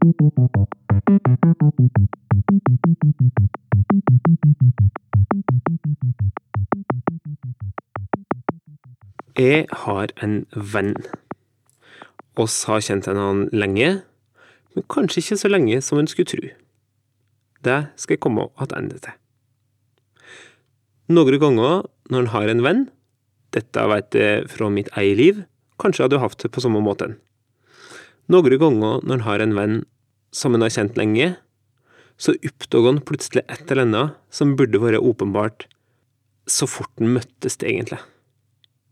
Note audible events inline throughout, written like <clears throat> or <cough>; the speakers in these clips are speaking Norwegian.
Jeg har en venn. Oss har kjent henne lenge, men kanskje ikke så lenge som en skulle tro. Det skal jeg komme tilbake til. Noen ganger når en har en venn, dette vet jeg fra mitt eget liv, kanskje hadde du hatt det på samme måten. Noen ganger når en har en venn som en har kjent lenge, så oppdager en plutselig et eller annet som burde vært åpenbart så fort en møttes det egentlig.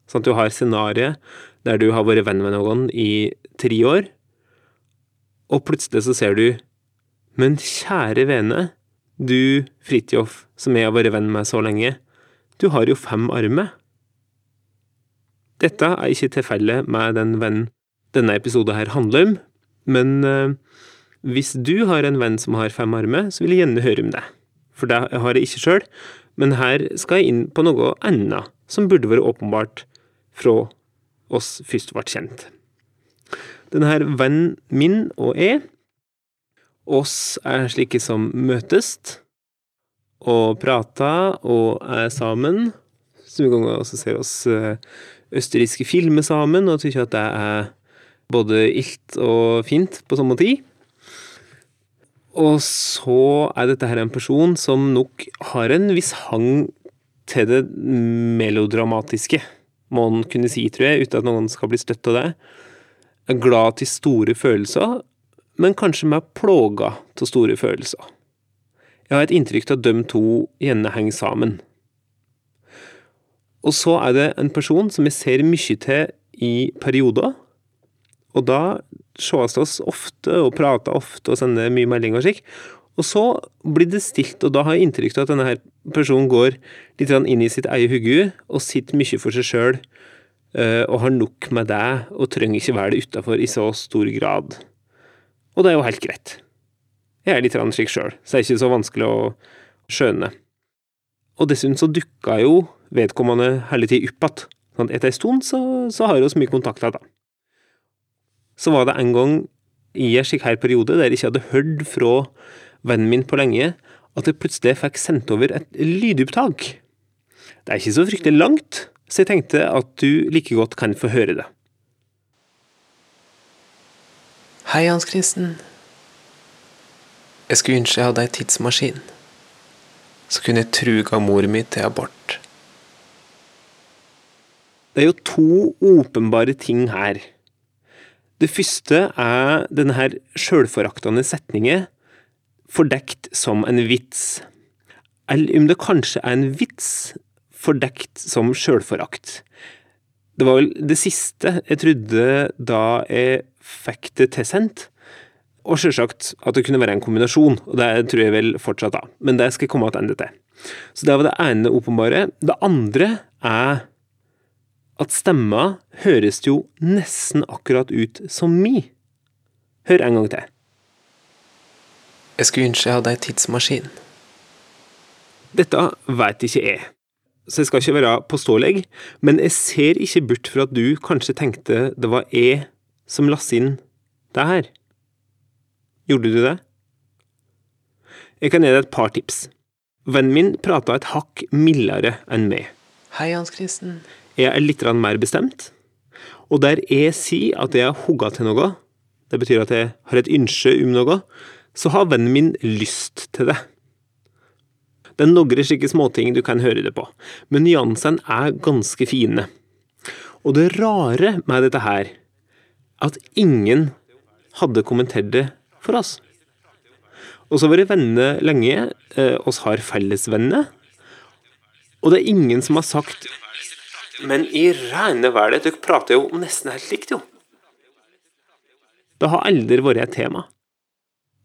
Sånn at du har scenarioet der du har vært venn med noen i tre år, og plutselig så ser du Men kjære vene, du Fridtjof, som jeg har vært venn med så lenge, du har jo fem armer. Dette er ikke tilfellet med den vennen denne episoden her handler om, men eh, hvis du har en venn som har fem armer, så vil jeg gjerne høre om det. For det har jeg ikke sjøl, men her skal jeg inn på noe annet som burde vært åpenbart fra oss først ble kjent. Denne her vennen min og jeg, oss er slike som møtes og prater og er sammen. Noen ganger også ser oss eh, østerrikske filmer sammen og tykker at det er både ilt og fint på samme tid. Og så er dette her en person som nok har en viss hang til det melodramatiske, må en kunne si, tror jeg, uten at noen skal bli støtt av det. Er glad til store følelser, men kanskje mer plåga til store følelser. Jeg har et inntrykk av at de to gjerne henger sammen. Og så er det en person som jeg ser mye til i perioder, og da sees det oss ofte og prater ofte og sender mye meldinger og slik. Og så blir det stilt, og da har jeg inntrykk av at denne her personen går litt inn i sitt eget hode og sitter mye for seg sjøl og har nok med det og trenger ikke være det utafor i så stor grad. Og det er jo helt greit. Jeg er litt slik sjøl, så det er ikke så vanskelig å skjønne. Og dessuten så dukka jo vedkommende hele tida opp igjen. Sånn, etter ei stund så, så har vi mye kontakt igjen. Så var det en gang i en slik her periode der jeg ikke hadde hørt fra vennen min på lenge, at jeg plutselig fikk sendt over et lydopptak. Det er ikke så fryktelig langt, så jeg tenkte at du like godt kan få høre det. Hei, Hans Kristen. Jeg skulle ønske jeg hadde ei tidsmaskin. Så kunne jeg truga mor mi til abort. Det er jo to åpenbare ting her. Det første er denne her sjølforaktende setningen fordekt som en vits. Eller om det kanskje er en vits fordekt som sjølforakt. Det var vel det siste jeg trodde da jeg fikk det tilsendt. Og sjølsagt at det kunne være en kombinasjon, og det tror jeg vel fortsatt da. Men det skal jeg komme tilbake til. Så det var det ene åpenbare. Det andre er at stemma høres jo nesten akkurat ut som mi. Hør en gang til. Jeg skulle ønske jeg hadde ei tidsmaskin. Dette veit ikke jeg, så jeg skal ikke være påståelig, men jeg ser ikke bort fra at du kanskje tenkte det var jeg som laste inn det her. Gjorde du det? Jeg kan gi deg et par tips. Vennen min prata et hakk mildere enn meg. Hei, Hans Kristen. Jeg er litt mer bestemt. Og der jeg sier at jeg har hugga til noe, det betyr at jeg har et ønske om noe, så har vennen min lyst til det. Det er noen slike småting du kan høre det på, men nyansene er ganske fine. Og det rare med dette her, at ingen hadde kommentert det for oss. Og så har vært venner lenge, eh, oss har fellesvenner, og det er ingen som har sagt Men i reine været, dere prater jo nesten helt likt, jo. Det har aldri vært et tema.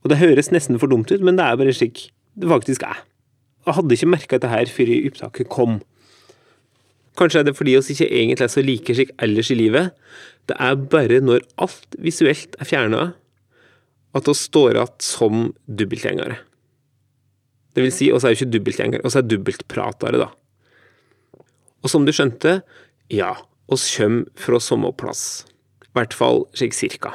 Og det høres nesten for dumt ut, men det er bare slik det faktisk er. Jeg hadde ikke merka dette her før opptaket kom. Kanskje er det fordi oss ikke egentlig er så like slik ellers i livet. Det er bare når alt visuelt er fjerna, at oss står igjen som dobbeltgjengere. Det vil si, oss er jo ikke dobbeltgjengere, oss er dobbeltpratere, da. Og som du skjønte, ja, oss kjem fra samme plass. Hvert fall slik cirka.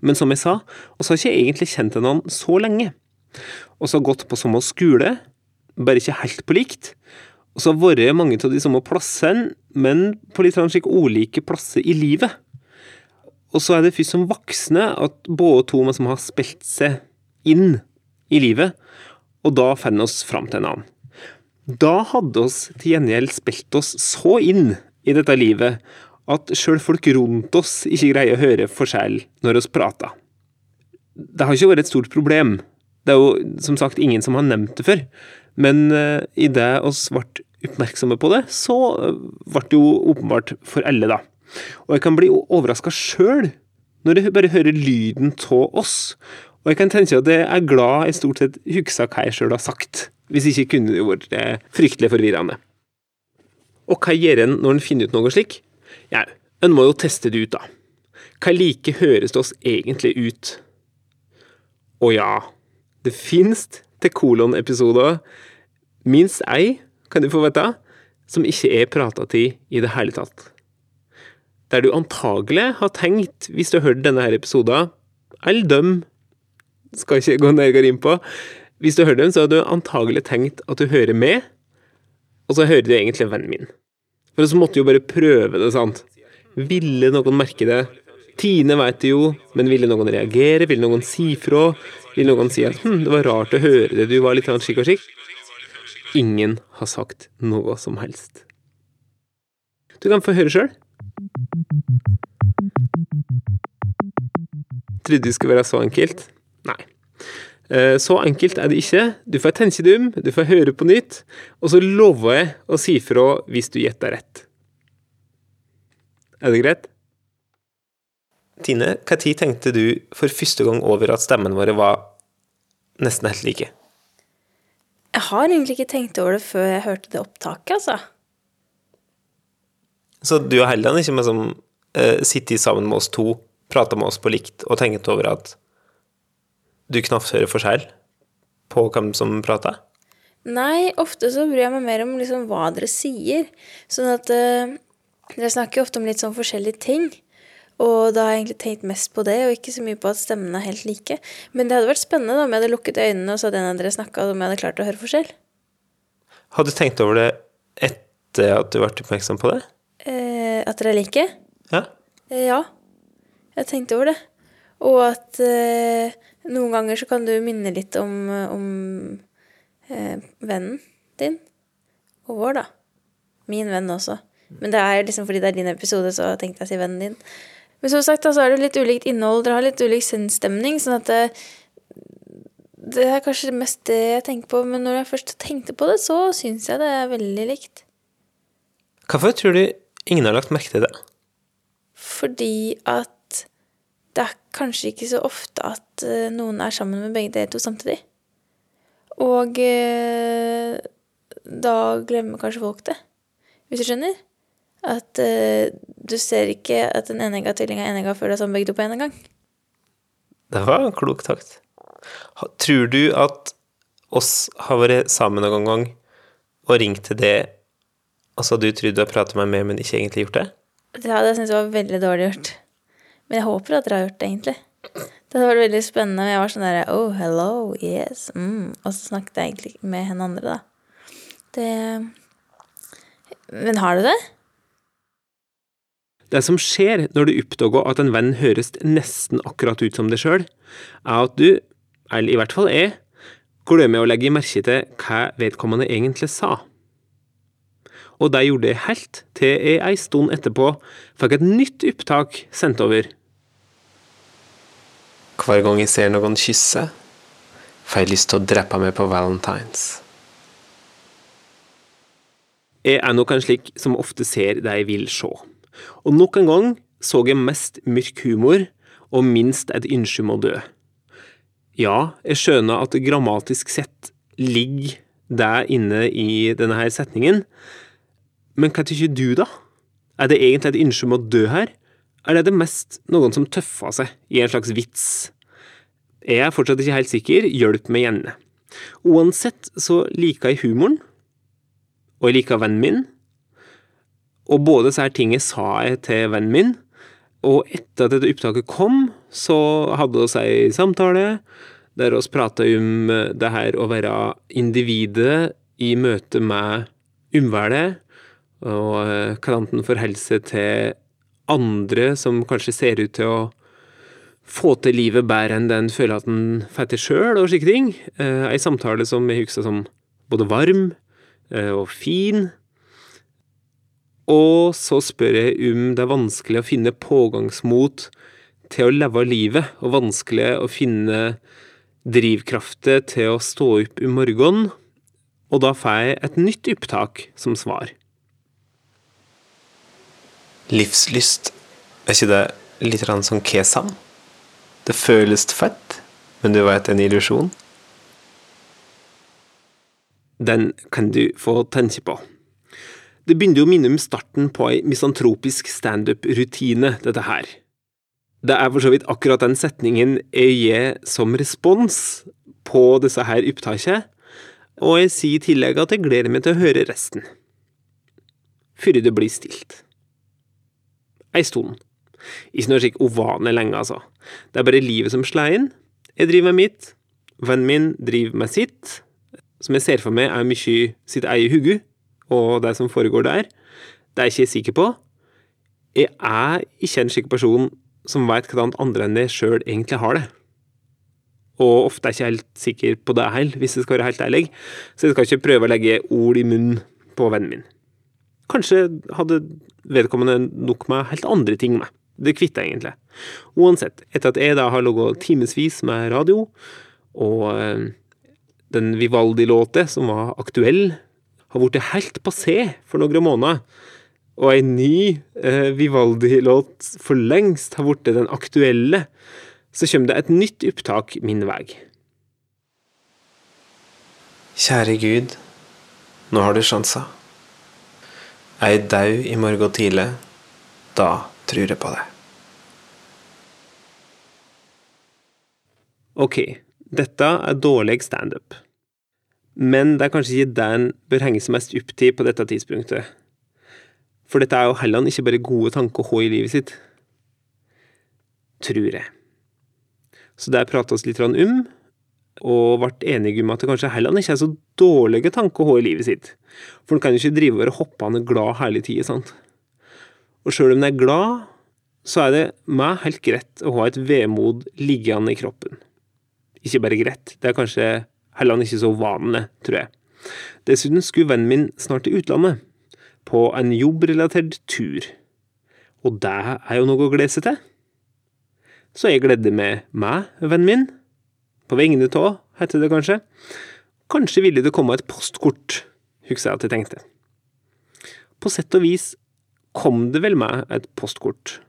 Men som jeg sa, oss har ikke egentlig kjent hverandre så lenge. Oss har gått på samme skole, bare ikke helt på likt. Og så har vært mange av de samme plassene, men på litt slik ulike plasser i livet. Og så er det først som voksne at både to som har spilt seg inn i livet, og da finner oss fram til en annen. Da hadde oss til gjengjeld spilt oss så inn i dette livet at sjøl folk rundt oss ikke greier å høre forskjell når oss prater. Det har ikke vært et stort problem. Det er jo som sagt ingen som har nevnt det før. Men uh, idet oss ble oppmerksomme på det, så ble det jo åpenbart for alle, da. Og jeg kan bli overraska sjøl når jeg bare hører lyden av oss. Og jeg kan tenke at jeg er glad jeg stort sett husker hva jeg sjøl har sagt. Hvis ikke kunne det vært eh, fryktelig forvirrende. Og hva gjør en når en finner ut noe slik? Ja, en må jo teste det ut, da. Hva like høres det oss egentlig ut? Og ja, det finnes til kolon-episoder minst ei, kan du få vite, som ikke er prata til i det hele tatt. Der du antagelig har tenkt, hvis du har hørt denne episoden, eller dem, skal ikke gå nærmere inn på, hvis du hører dem, så har du antagelig tenkt at du hører med, og så hører du egentlig vennen min. For så måtte jo bare prøve det, sant. Ville noen merke det? Tine veit det jo, men ville noen reagere? Ville noen si fra? Ville noen si at hm, det var rart å høre det, du var litt skikk og skikk? Ingen har sagt noe som helst. Du kan få høre sjøl. Trodde det skulle være så enkelt. Nei. Eh, så enkelt er det ikke. Du får tenke deg om, du får høre på nytt, og så lover jeg å si fra hvis du gjetter rett. Er det greit? Tine, når tenkte du for første gang over at stemmen våre var nesten helt like? Jeg har egentlig ikke tenkt over det før jeg hørte det opptaket, altså. Så du og Helland ikke med som uh, sittet sammen med oss to, prater med oss på likt og tenkt over at du knapt hører forskjell på hvem som prater? Nei, ofte så bryr jeg meg mer om liksom hva dere sier. Sånn at uh, dere snakker ofte om litt sånn forskjellige ting. Og da har jeg egentlig tenkt mest på det, og ikke så mye på at stemmene er helt like. Men det hadde vært spennende da om jeg hadde lukket øynene og så hadde en av dere snakka, om jeg hadde klart å høre forskjell. Har du tenkt over det etter at du ble oppmerksom på det? Eh, at dere er like? Ja. Eh, ja. Jeg tenkte over det. Og at eh, noen ganger så kan du minne litt om, om eh, vennen din. Og vår, da. Min venn også. Men det er liksom fordi det er din episode, så tenkte jeg å si vennen din. Men som sagt, så er det litt ulikt innhold. Dere har litt ulik sinnsstemning. Sånn at det, det er kanskje mest det jeg tenker på. Men når jeg først tenkte på det, så syns jeg det er veldig likt. Hvorfor tror du ingen har lagt merke til det? Fordi at det er kanskje ikke så ofte at uh, noen er sammen med begge dere to samtidig. Og uh, da glemmer kanskje folk det, hvis du skjønner. At uh, du ser ikke at en enegga tvilling er enegga før du er sammen begge to på en gang. Det var en klok takt. Tror du at oss har vært sammen noen gang og ringt til det altså du trodde du har pratet med meg, men ikke egentlig gjort det? Det hadde jeg var veldig dårlig gjort. Men jeg håper at dere har gjort det, egentlig. Det hadde vært veldig spennende. Jeg var sånn derre Oh, hello, yes. Mm. Og så snakket jeg egentlig med henne andre, da. Det Men har du det? Det som skjer når du oppdager at en venn høres nesten akkurat ut som deg sjøl, er at du, eller i hvert fall jeg, glemmer å legge merke til hva vedkommende egentlig sa. Og det gjorde jeg helt til jeg ei stund etterpå fikk et nytt opptak sendt over hver gang jeg ser noen kysse, får jeg lyst til å drepe meg på valentines. Jeg er nok en slik som ofte ser det jeg vil se. Og nok en gang så jeg mest mørk humor og minst et ønske om å dø. Ja, jeg skjønner at det grammatisk sett ligger det inne i denne her setningen, men hva tykker du, da? Er det egentlig et ønske om å dø her, eller er det mest noen som tøffer seg i en slags vits? Jeg er fortsatt ikke helt sikker, hjelp meg gjerne. Uansett så liker jeg humoren, og jeg liker vennen min, og både disse tingene sa jeg til vennen min, og etter at dette opptaket kom, så hadde vi ei samtale der vi prata om det her å være individet i møte med omverdenen, og eh, hvordan en forholder seg til andre som kanskje ser ut til å få til livet bedre enn det en føler at en får til sjøl, og slike ting. Eh, Ei samtale som jeg husker som både varm eh, og fin. Og så spør jeg om det er vanskelig å finne pågangsmot til å leve livet, og vanskelig å finne drivkrafter til å stå opp i morgenen. og da får jeg et nytt opptak som svar. Livslyst, er ikke det litt sånn kesam? Det føles fett, men du vet en illusjon? Den kan du få tenke på. Det begynner jo å minne om starten på ei misantropisk standup-rutine, dette her. Det er for så vidt akkurat den setningen jeg gir som respons på disse her opptakene, og jeg sier i tillegg at jeg gleder meg til å høre resten. Før det blir stilt. Ei stund. Ikke noe slik uvanlig lenge, altså. Det er bare livet som slår inn. Jeg driver med mitt, vennen min driver med sitt, som jeg ser for meg er mye sitt eget hugge, og det som foregår der. Det er jeg ikke sikker på. Jeg er ikke en slik person som vet hvordan andre enn jeg sjøl egentlig har det. Og ofte er jeg ikke helt sikker på det heller, hvis jeg skal være helt ærlig, så jeg skal ikke prøve å legge ord i munnen på vennen min. Kanskje hadde vedkommende nok med helt andre ting med. Det kvitter jeg egentlig. Uansett, etter at jeg da har ligget timevis med radio, og eh, den Vivaldi-låta som var aktuell, har blitt helt passé for noen måneder, og en ny eh, Vivaldi-låt for lengst har blitt den aktuelle, så kommer det et nytt opptak min vei. Kjære Gud, nå har du sjansa. Jeg dau i morgen tidlig, da tror jeg på det. Ok, dette er dårlig standup. Men det er kanskje ikke det en bør henge seg mest opp til på dette tidspunktet. For dette er jo heller ikke bare gode tanker å ha i livet sitt. Tror jeg. Så der prata oss litt om, og ble enige om at det kanskje heller ikke er så dårlige tanker å ha i livet sitt. For en kan jo ikke drive og være hoppende glad hele tida, sant. Og sjøl om jeg er glad, så er det meg helt greit å ha et vemod liggende i kroppen. Ikke bare greit, det er kanskje heller ikke så vanlig, tror jeg. Dessuten skulle vennen min snart til utlandet, på en jobbrelatert tur. Og det er jo noe å glede seg til. Så jeg gleder meg meg, vennen min. På vegne av, heter det kanskje. Kanskje ville det komme et postkort, husker jeg at jeg tenkte. På sett og vis kom det vel med et postkort.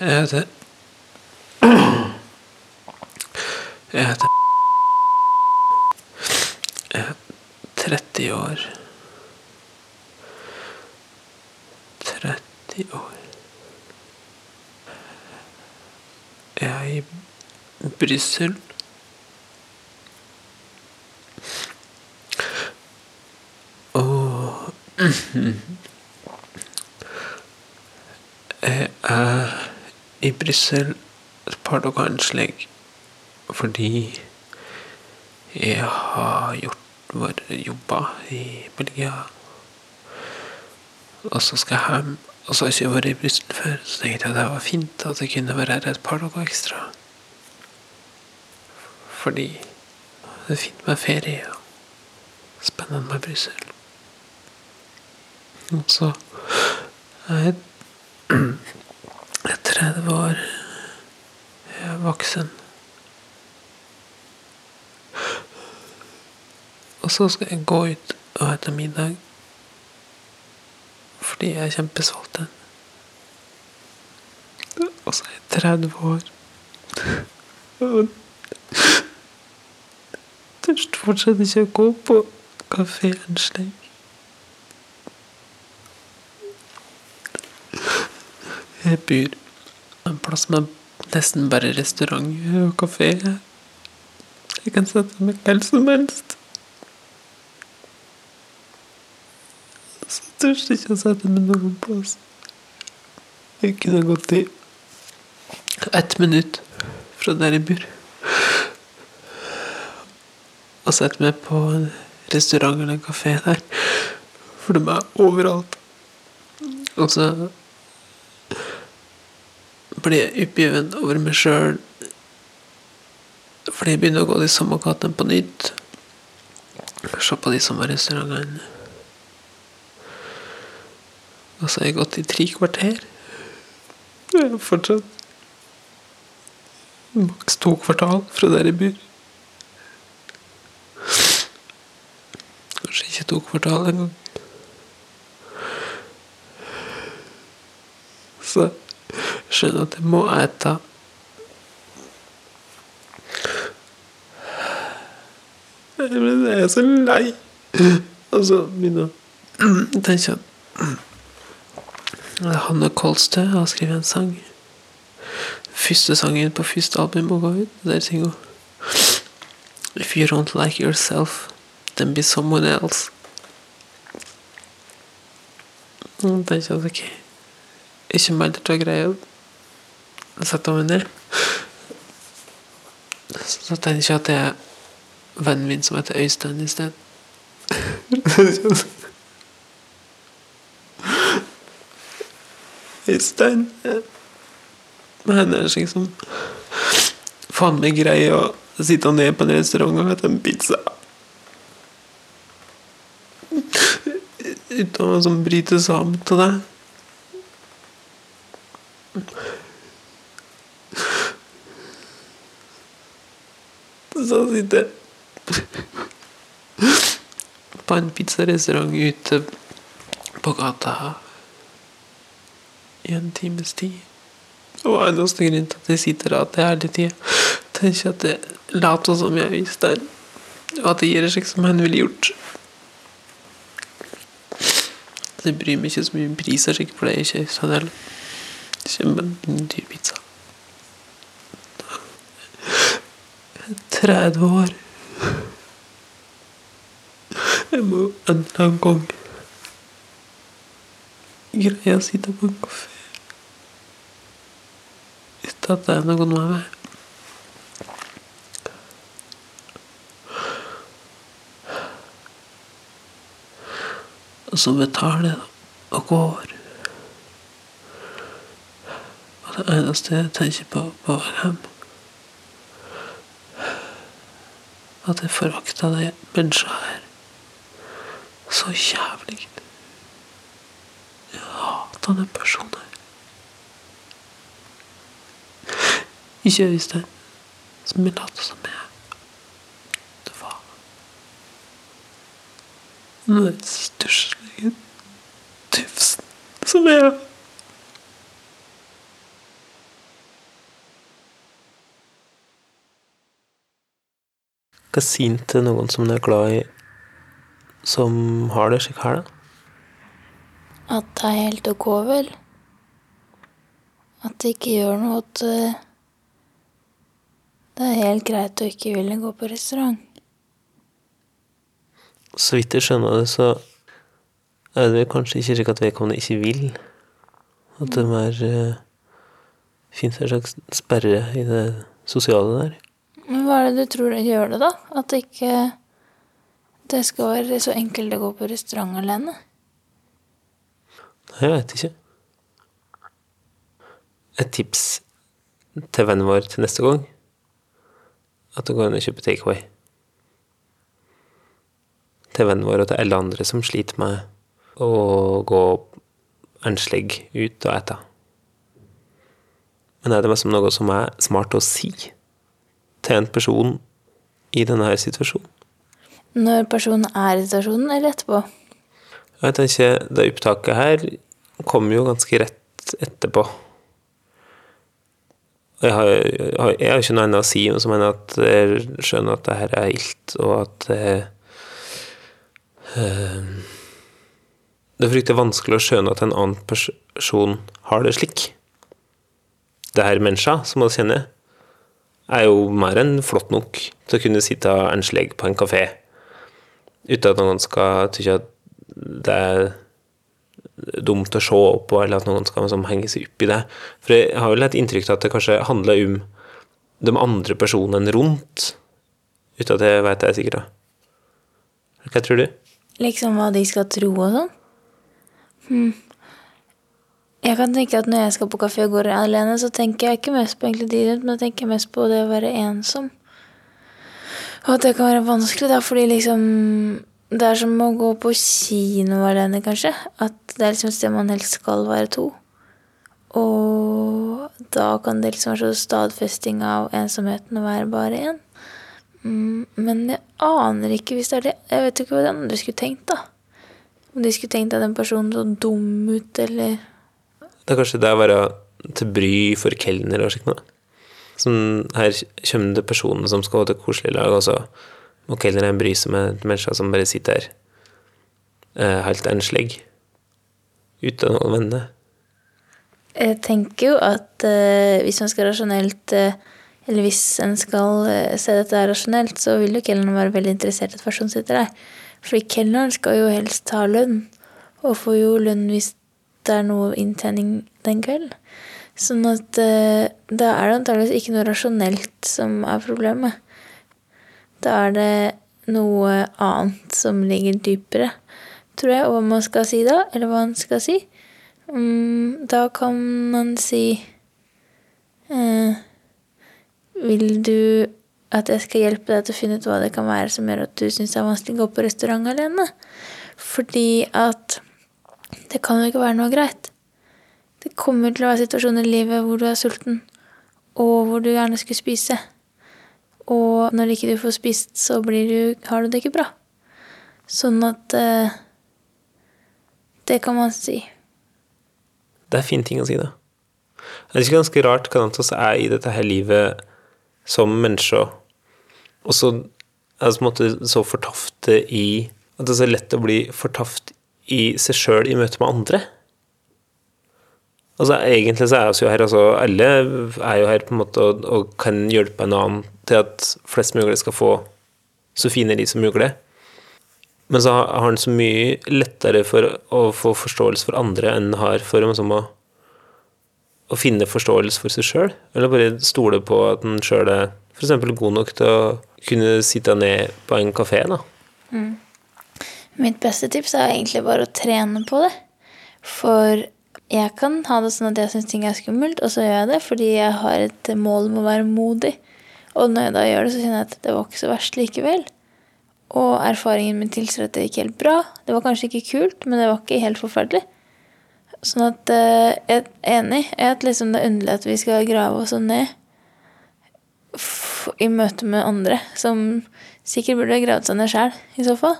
Jeg heter Jeg heter Jeg er 30 år. 30 år. Er i Brussel. Og Jeg er i Brussel et par dager slik fordi jeg har gjort våre jobber i Belgia. Og så skal jeg hjem. Og så har jeg ikke vært i Brussel før, så tenkte jeg det var fint at jeg kunne være her et par dager ekstra. Fordi det er fint med ferie og spennende med Brussel. Og så er jeg jeg er <clears throat> 30 år. Jeg er voksen. Og så skal jeg gå ut og spise middag. Fordi jeg er kjempesulten. Og så er jeg 30 år. Og tørst fortsatt ikke å gå på kafeen slik. Jeg byr en plass med nesten bare restaurant og kafé. Jeg kan sette meg hva som helst. Så tør jeg ikke å sette meg noen plass. Jeg kunne gått i ett minutt fra der jeg bor. Og sette meg på en restaurant eller en kafé der. For de er overalt. Og så blir jeg oppgiven over meg sjøl fordi jeg begynner å gå de samme gatene på nytt. Se på de samme restaurantene. Og så har jeg gått i tre kvarter. Jeg er fortsatt maks to kvartal fra der jeg bor. Kanskje ikke to kvartal engang. Så jeg skjønner at jeg må ete. Men jeg er så lei. Og så begynner jeg å tenke Hanne Kolstø har skrevet en sang. Første sangen på første album å gå ut. Der synger hun If you don't like yourself, then be someone else. Det er ikke ok, ikke mer til å greie å sette meg ned. Så tenker jeg at det er vennen min som heter Øystein i sted. <laughs> Øystein. Men han er slik som faen meg greier å sitte ned på en restaurant og spise en pizza. Uten å sånn bryte sammen til deg. Så sitter jeg på en pizzarestaurant ute på gata en times tid. Og eneste grunn til at jeg sitter der til hele tida, tenker at jeg later som jeg visste det, og at jeg gjør slik som han ville gjort. Så jeg bryr meg ikke så mye om priser, sikkert, jeg det er ikke sånn heller. Kjempedyr pizza. 30 år. Jeg må jo en eller annen gang greie å sitte på en kafé at det er noen med meg. Og så betaler jeg og går. Og det eneste jeg tenker på vei hjem At jeg forakta det mennesket her så jævlig. Jeg hater den personen her. Ikke Øystein, som jeg later som er. Det var Den stusslige tufsen som er. Han til noen som du er glad i, som har det slik her, da? At det er helt ok, vel? At det ikke gjør noe at eh, det er helt greit å ikke ville gå på restaurant. Så vidt jeg skjønner det, så er det kanskje ikke slik at vedkommende ikke vil. At det er uh, fins en slags sperre i det sosiale der. Men hva er det du tror det gjør det, da? At det ikke det skal være så enkelt å gå på restaurant alene? Nei, jeg vet ikke. Et tips til vennen vår til neste gang at det går an å kjøpe takeaway. Til vennen vår og til alle andre som sliter med å gå enslig ut og ete. Men er det liksom som noe som er smart å si til en person i denne situasjonen? Når personen er i situasjonen, eller etterpå? Jeg tenker det opptaket her kom jo ganske rett etterpå. Jeg har, jeg har ikke noe annet å si som enn at jeg skjønner at det her er ilt, og at det eh, Det er fryktelig vanskelig å skjønne at en annen person har det slik. Det her menneska som vi kjenner, er jo mer enn flott nok til å kunne sitte enslig på en kafé uten at noen skal tykke at det er dumt å se opp på, eller at noen skal liksom, henge seg opp i det. For jeg har vel et inntrykk av at det kanskje handler om de andre personene rundt, uten at jeg vet det er sikkert. Hva tror du? Liksom hva de skal tro og sånn? Hm. Jeg kan tenke at når jeg skal på kafé og går alene, så tenker jeg ikke mest på egentlig de rundt, men jeg tenker mest på det å være ensom. Og at det kan være vanskelig, da, fordi liksom Det er som å gå på kino alene, kanskje. At det er liksom et sted man helst skal være to. Og da kan det liksom være så stadfesting av ensomheten å være bare én. Mm, men jeg aner ikke hvis det er det. Jeg vet ikke hva de andre skulle tenkt, da. Om de skulle tenkt at den personen så dum ut, eller Det er kanskje det å være til bry for kelner og slikt noe. Som her kommer det personer som skal ha til koselig lag, og så må kelneren bry seg med mennesker som bare sitter her eh, helt enslig, uten å vende. Jeg tenker jo at eh, hvis man skal rasjonelt eh, Eller hvis en skal eh, se dette rasjonelt, så vil jo kelneren være veldig interessert i at personen sitter der. Fordi kelneren skal jo helst ha lønn, og får jo lønn hvis det er noe inntjening den kvelden. Sånn at eh, da er det antageligvis ikke noe rasjonelt som er problemet. Da er det noe annet som ligger dypere, tror jeg, hva man skal si da, eller hva man skal si. Um, da kan man si uh, Vil du at jeg skal hjelpe deg til å finne ut hva det kan være som gjør at du syns det er vanskelig å gå på restaurant alene? Fordi at det kan jo ikke være noe greit. Det kommer til å være situasjoner i livet hvor du er sulten, og hvor du gjerne skulle spise. Og når ikke du får spist, så du, har du det ikke bra. Sånn at eh, Det kan man si. Det er fin ting å si, da. Det er ikke ganske rart hva vi er i dette her livet som mennesker, og så er det så fortafte i At det er så lett å bli fortaft i seg sjøl i møte med andre. Altså Egentlig så er vi jo her, altså alle er jo her på en måte og, og kan hjelpe en annen til at flest mulig skal få så fine liv som mulig. Men så har han så mye lettere for å få forståelse for andre enn han har for liksom, å, å finne forståelse for seg sjøl. Eller bare stole på at han sjøl er f.eks. god nok til å kunne sitte ned på en kafé. da. Mitt beste tips er egentlig bare å trene på det. For jeg kan ha det sånn at jeg syns ting er skummelt, og så gjør jeg det fordi jeg har et mål om å være modig. Og når jeg da gjør det, så kjenner jeg at det var ikke så verst likevel. Og erfaringen min tilsier at det gikk helt bra. Det var kanskje ikke kult, men det var ikke helt forferdelig. Sånn at eh, jeg er enig i at liksom det er underlig at vi skal grave oss så ned i møte med andre, som sikkert burde gravd seg ned sjæl, i så fall.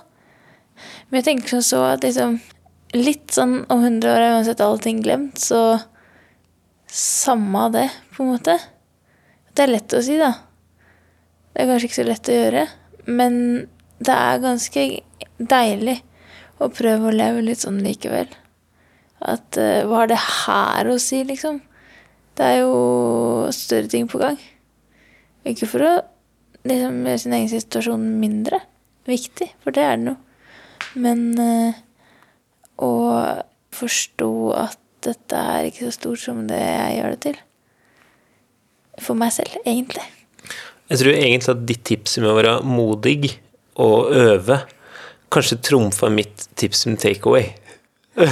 Men jeg tenker som så at liksom Litt sånn om 100 år er uansett allting glemt, så samme det, på en måte. Det er lett å si, da. Det er kanskje ikke så lett å gjøre, men det er ganske deilig å prøve å leve litt sånn likevel. At uh, hva har det her å si, liksom? Det er jo større ting på gang. Ikke for å liksom, gjøre sin egen situasjon mindre viktig, for det er den jo. Men uh, å forstå at dette er ikke så stort som det jeg gjør det til. For meg selv, egentlig. Jeg tror egentlig at ditt tips med å være modig og øve kanskje trumfa mitt tips om takeaway. <laughs>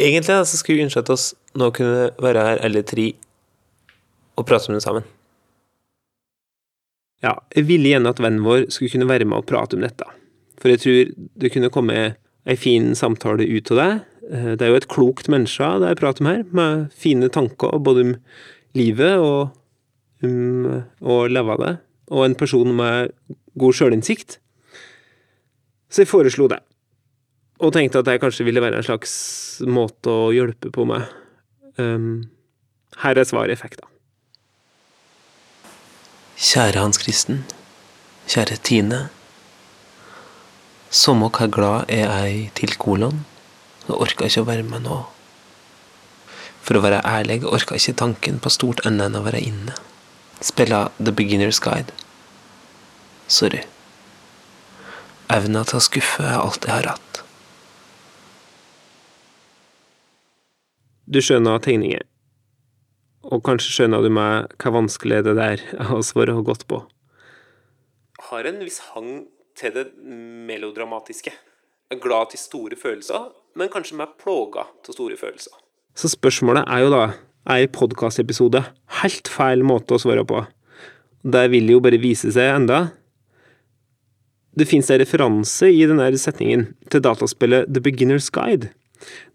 egentlig da, så skulle vi ønske at oss nå kunne være her alle tre og prate om det sammen. Ja, jeg ville gjerne at vennen vår skulle kunne være med og prate om dette. For jeg tror det kunne komme ei fin samtale ut av det. Eh, Det er jo et klokt menneske det jeg prater om her, med fine tanker både om livet og om å leve det, og en person med god sjølinnsikt. Så jeg foreslo det, og tenkte at det kanskje ville være en slags måte å hjelpe på med. Um, her er svaret jeg fikk, da. Kjære Hans Kristen, kjære Tine. Som er glad er jeg til kolon, Jeg orker ikke å være med nå. For å være ærlig jeg ikke tanken på stort annet enn å være inne. Spille The Beginner's Guide. Sorry. Evna til å skuffe er alt jeg har hatt. Du skjønner tegninger, og kanskje skjønner du meg hva vanskelig det der er å svare godt på. Har en viss hang til det melodramatiske. Er glad til store følelser, men kanskje mer plaga til store følelser. Så spørsmålet er jo da er podkastepisode helt feil måte å svare på. Det vil jo bare vise seg enda. Det fins en referanse i denne setningen til dataspillet The Beginner's Guide.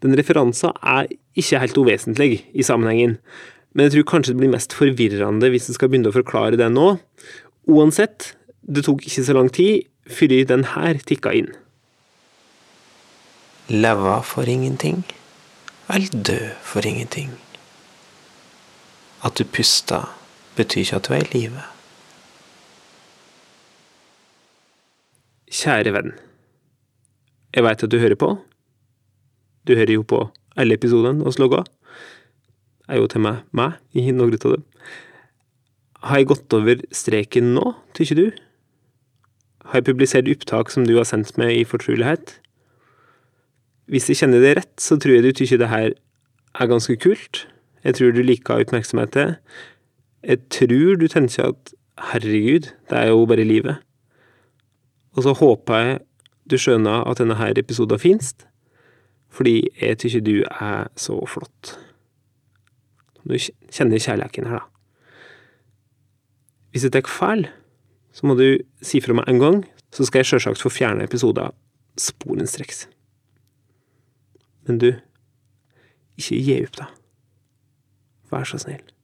Den referansen er ikke helt uvesentlig i sammenhengen, men jeg tror kanskje det blir mest forvirrende hvis jeg skal begynne å forklare det nå. Uansett, det tok ikke så lang tid før den her tikka inn. Leve for ingenting, eller dø for ingenting. At du puster, betyr ikke at du er i live. Kjære venn. Jeg veit at du hører på. Du hører jo på alle episodene hos logga. Er jo til meg meg i noen av dem. Har jeg gått over streken nå, tykker du? Har jeg publisert opptak som du har sendt meg i fortrolighet? Hvis jeg kjenner det rett, så tror jeg du tykker det her er ganske kult. Jeg tror du liker oppmerksomheten. Jeg tror du tenker at herregud, det er jo bare livet. Og så håper jeg du skjønner at denne her episoden fins, fordi jeg tykker du er så flott. Du kjenner kjærligheten her, da. Hvis jeg tar feil, så må du si fra meg en gang, så skal jeg sjølsagt få fjerne episoden sporenstreks. Men du, ikke gi opp, da. Så snill.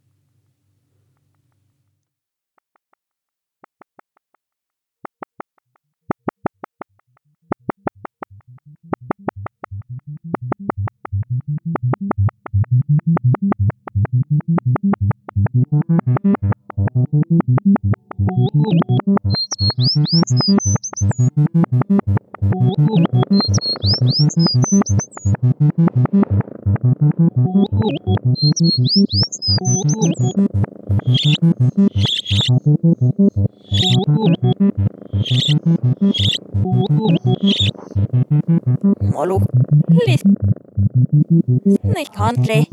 Snikkhandlig.